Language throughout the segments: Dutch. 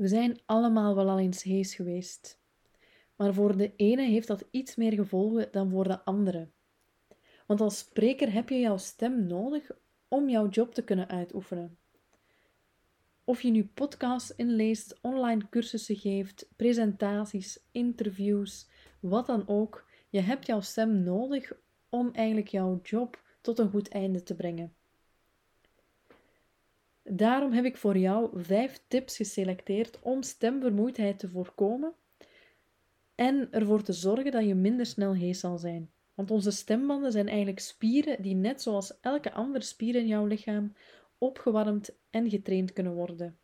We zijn allemaal wel al eens hees geweest. Maar voor de ene heeft dat iets meer gevolgen dan voor de andere. Want als spreker heb je jouw stem nodig om jouw job te kunnen uitoefenen. Of je nu podcasts inleest, online cursussen geeft, presentaties, interviews, wat dan ook, je hebt jouw stem nodig om eigenlijk jouw job tot een goed einde te brengen. Daarom heb ik voor jou vijf tips geselecteerd om stemvermoeidheid te voorkomen en ervoor te zorgen dat je minder snel hees zal zijn. Want onze stembanden zijn eigenlijk spieren die net zoals elke andere spier in jouw lichaam opgewarmd en getraind kunnen worden.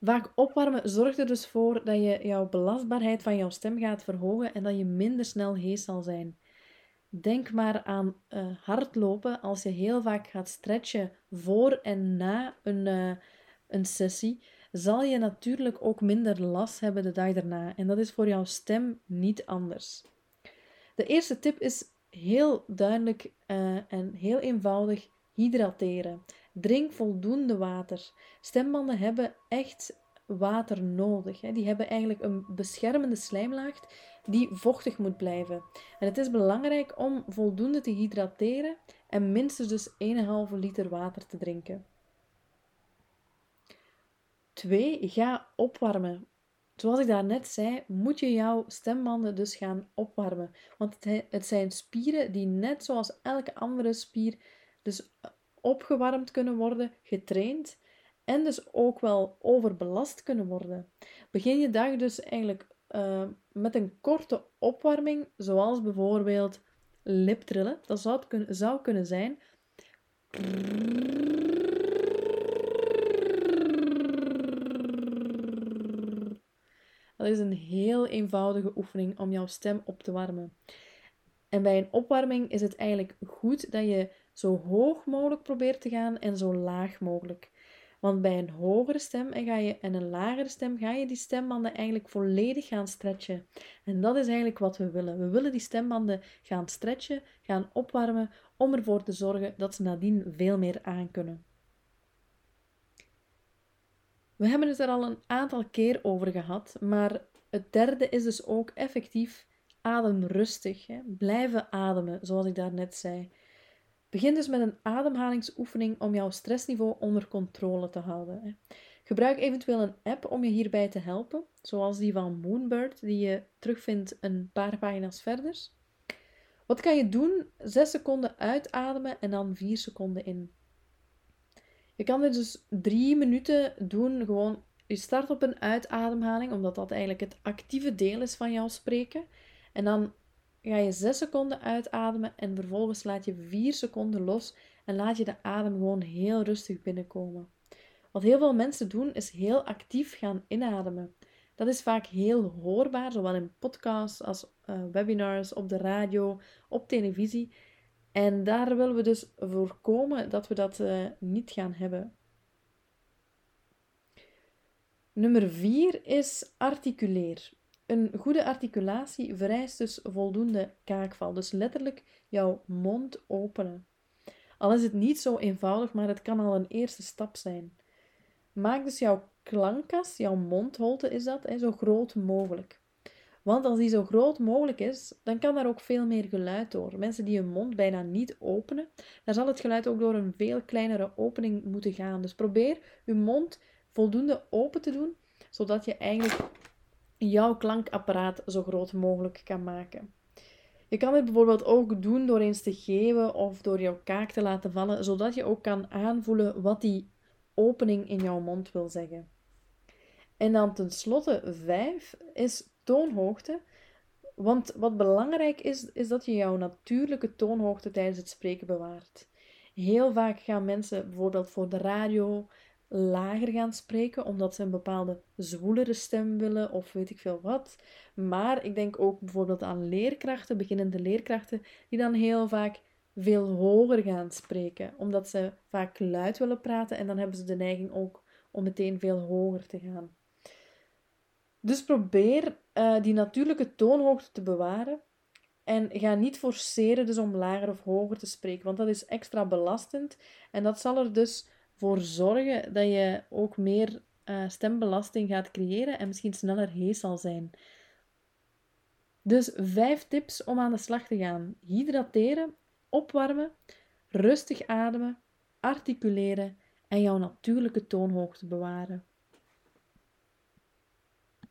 Vaak opwarmen zorgt er dus voor dat je jouw belastbaarheid van jouw stem gaat verhogen en dat je minder snel hees zal zijn. Denk maar aan uh, hardlopen als je heel vaak gaat stretchen voor en na een, uh, een sessie, zal je natuurlijk ook minder last hebben de dag daarna. En dat is voor jouw stem niet anders. De eerste tip is heel duidelijk uh, en heel eenvoudig hydrateren. Drink voldoende water. Stembanden hebben echt water nodig. Hè. Die hebben eigenlijk een beschermende slijmlaag die vochtig moet blijven. En het is belangrijk om voldoende te hydrateren en minstens dus 1,5 liter water te drinken. 2. Ga opwarmen. Zoals ik daarnet zei, moet je jouw stembanden dus gaan opwarmen. Want het zijn spieren die net zoals elke andere spier dus opgewarmd kunnen worden, getraind en dus ook wel overbelast kunnen worden. Begin je dag dus eigenlijk uh, met een korte opwarming, zoals bijvoorbeeld liptrillen. Dat zou, zou kunnen zijn. Dat is een heel eenvoudige oefening om jouw stem op te warmen. En bij een opwarming is het eigenlijk goed dat je zo hoog mogelijk probeert te gaan en zo laag mogelijk. Want bij een hogere stem en, ga je, en een lagere stem ga je die stembanden eigenlijk volledig gaan stretchen. En dat is eigenlijk wat we willen. We willen die stembanden gaan stretchen, gaan opwarmen, om ervoor te zorgen dat ze nadien veel meer aankunnen. We hebben het er al een aantal keer over gehad, maar het derde is dus ook effectief adem rustig. Hè. Blijven ademen, zoals ik daarnet zei. Begin dus met een ademhalingsoefening om jouw stressniveau onder controle te houden. Gebruik eventueel een app om je hierbij te helpen, zoals die van Moonbird, die je terugvindt een paar pagina's verder. Wat kan je doen? 6 seconden uitademen en dan 4 seconden in. Je kan dit dus 3 minuten doen, gewoon je start op een uitademhaling, omdat dat eigenlijk het actieve deel is van jouw spreken. En dan ga je 6 seconden uitademen en vervolgens laat je 4 seconden los en laat je de adem gewoon heel rustig binnenkomen. Wat heel veel mensen doen is heel actief gaan inademen. Dat is vaak heel hoorbaar, zowel in podcasts als uh, webinars, op de radio, op televisie. En daar willen we dus voorkomen dat we dat uh, niet gaan hebben. Nummer 4 is articuleer. Een goede articulatie vereist dus voldoende kaakval. Dus letterlijk jouw mond openen. Al is het niet zo eenvoudig, maar het kan al een eerste stap zijn. Maak dus jouw klankkas, jouw mondholte is dat, zo groot mogelijk. Want als die zo groot mogelijk is, dan kan daar ook veel meer geluid door. Mensen die hun mond bijna niet openen, daar zal het geluid ook door een veel kleinere opening moeten gaan. Dus probeer je mond voldoende open te doen, zodat je eigenlijk jouw klankapparaat zo groot mogelijk kan maken. Je kan dit bijvoorbeeld ook doen door eens te geven of door jouw kaak te laten vallen, zodat je ook kan aanvoelen wat die opening in jouw mond wil zeggen. En dan tenslotte vijf is toonhoogte. Want wat belangrijk is, is dat je jouw natuurlijke toonhoogte tijdens het spreken bewaart. Heel vaak gaan mensen bijvoorbeeld voor de radio lager gaan spreken, omdat ze een bepaalde zwoelere stem willen of weet ik veel wat. Maar ik denk ook bijvoorbeeld aan leerkrachten, beginnende leerkrachten, die dan heel vaak veel hoger gaan spreken, omdat ze vaak luid willen praten en dan hebben ze de neiging ook om meteen veel hoger te gaan. Dus probeer uh, die natuurlijke toonhoogte te bewaren en ga niet forceren dus om lager of hoger te spreken, want dat is extra belastend en dat zal er dus voor zorgen dat je ook meer eh, stembelasting gaat creëren en misschien sneller hees zal zijn. Dus vijf tips om aan de slag te gaan: hydrateren, opwarmen, rustig ademen, articuleren en jouw natuurlijke toonhoogte bewaren.